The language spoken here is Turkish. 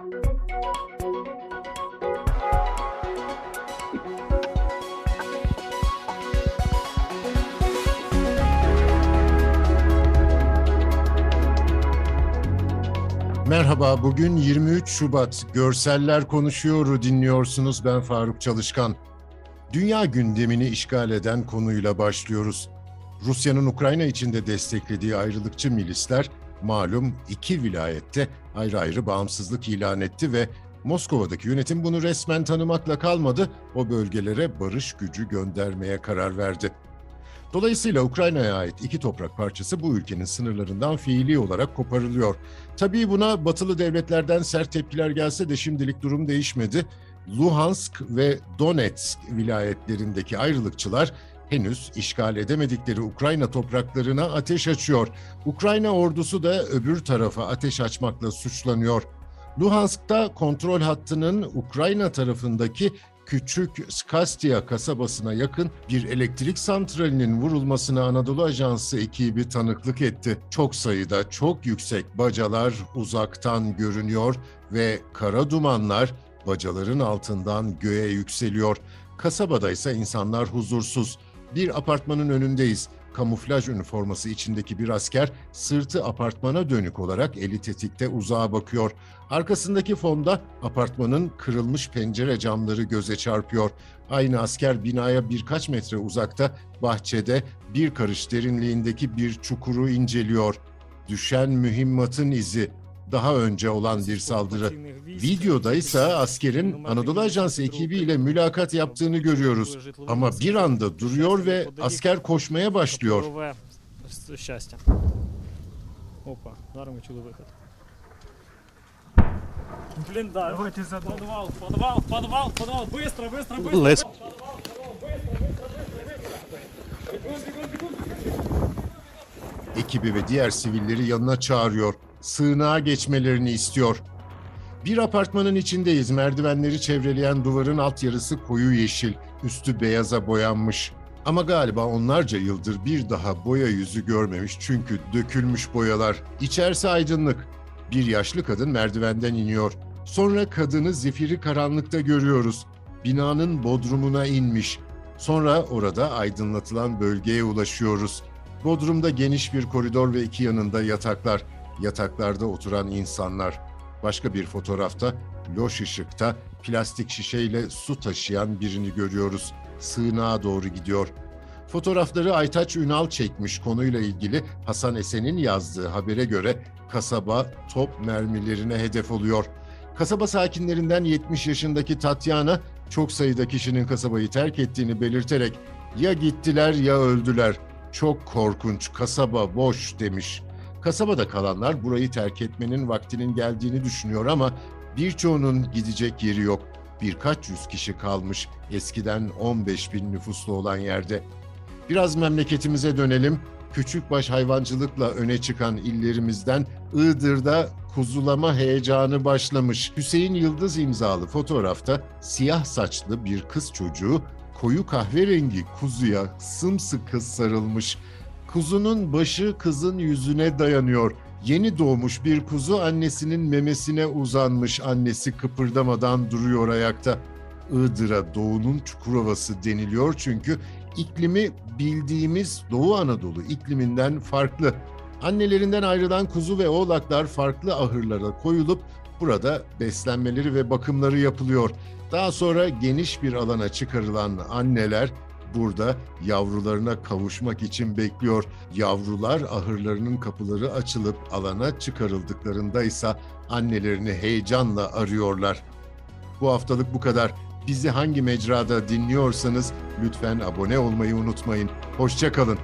Merhaba, bugün 23 Şubat. Görseller Konuşuyor'u dinliyorsunuz. Ben Faruk Çalışkan. Dünya gündemini işgal eden konuyla başlıyoruz. Rusya'nın Ukrayna içinde desteklediği ayrılıkçı milisler malum iki vilayette ayrı ayrı bağımsızlık ilan etti ve Moskova'daki yönetim bunu resmen tanımakla kalmadı, o bölgelere barış gücü göndermeye karar verdi. Dolayısıyla Ukrayna'ya ait iki toprak parçası bu ülkenin sınırlarından fiili olarak koparılıyor. Tabii buna batılı devletlerden sert tepkiler gelse de şimdilik durum değişmedi. Luhansk ve Donetsk vilayetlerindeki ayrılıkçılar henüz işgal edemedikleri Ukrayna topraklarına ateş açıyor. Ukrayna ordusu da öbür tarafa ateş açmakla suçlanıyor. Luhansk'ta kontrol hattının Ukrayna tarafındaki küçük Skastia kasabasına yakın bir elektrik santralinin vurulmasına Anadolu Ajansı ekibi tanıklık etti. Çok sayıda çok yüksek bacalar uzaktan görünüyor ve kara dumanlar bacaların altından göğe yükseliyor. Kasabada ise insanlar huzursuz. Bir apartmanın önündeyiz. Kamuflaj üniforması içindeki bir asker sırtı apartmana dönük olarak eli tetikte uzağa bakıyor. Arkasındaki fonda apartmanın kırılmış pencere camları göze çarpıyor. Aynı asker binaya birkaç metre uzakta bahçede bir karış derinliğindeki bir çukuru inceliyor. Düşen mühimmatın izi daha önce olan bir saldırı. Videoda ise askerin Anadolu Ajansı ekibiyle mülakat yaptığını görüyoruz. Ama bir anda duruyor ve asker koşmaya başlıyor. Опа, даром ми чули виход. Блін, да. Давайте за подвал, подвал, подвал, подвал, быстро, быстро, быстро. Let's Ekibi ve diğer sivilleri yanına çağırıyor. Sığınağa geçmelerini istiyor. Bir apartmanın içindeyiz. Merdivenleri çevreleyen duvarın alt yarısı koyu yeşil, üstü beyaza boyanmış. Ama galiba onlarca yıldır bir daha boya yüzü görmemiş çünkü dökülmüş boyalar. İçerisi aydınlık. Bir yaşlı kadın merdivenden iniyor. Sonra kadını zifiri karanlıkta görüyoruz. Binanın bodrumuna inmiş. Sonra orada aydınlatılan bölgeye ulaşıyoruz. Bodrumda geniş bir koridor ve iki yanında yataklar. Yataklarda oturan insanlar. Başka bir fotoğrafta loş ışıkta plastik şişeyle su taşıyan birini görüyoruz. Sığınağa doğru gidiyor. Fotoğrafları Aytaç Ünal çekmiş konuyla ilgili Hasan Esen'in yazdığı habere göre kasaba top mermilerine hedef oluyor. Kasaba sakinlerinden 70 yaşındaki Tatyana çok sayıda kişinin kasabayı terk ettiğini belirterek ya gittiler ya öldüler. Çok korkunç, kasaba boş demiş. Kasabada kalanlar burayı terk etmenin vaktinin geldiğini düşünüyor ama birçoğunun gidecek yeri yok. Birkaç yüz kişi kalmış eskiden 15 bin nüfuslu olan yerde. Biraz memleketimize dönelim. Küçükbaş hayvancılıkla öne çıkan illerimizden Iğdır'da kuzulama heyecanı başlamış. Hüseyin Yıldız imzalı fotoğrafta siyah saçlı bir kız çocuğu koyu kahverengi kuzuya sımsıkı sarılmış. Kuzunun başı kızın yüzüne dayanıyor. Yeni doğmuş bir kuzu annesinin memesine uzanmış. Annesi kıpırdamadan duruyor ayakta. Iğdır'a doğunun Çukurovası deniliyor çünkü iklimi bildiğimiz Doğu Anadolu ikliminden farklı. Annelerinden ayrılan kuzu ve oğlaklar farklı ahırlara koyulup burada beslenmeleri ve bakımları yapılıyor. Daha sonra geniş bir alana çıkarılan anneler burada yavrularına kavuşmak için bekliyor. Yavrular ahırlarının kapıları açılıp alana çıkarıldıklarında ise annelerini heyecanla arıyorlar. Bu haftalık bu kadar. Bizi hangi mecrada dinliyorsanız lütfen abone olmayı unutmayın. Hoşçakalın.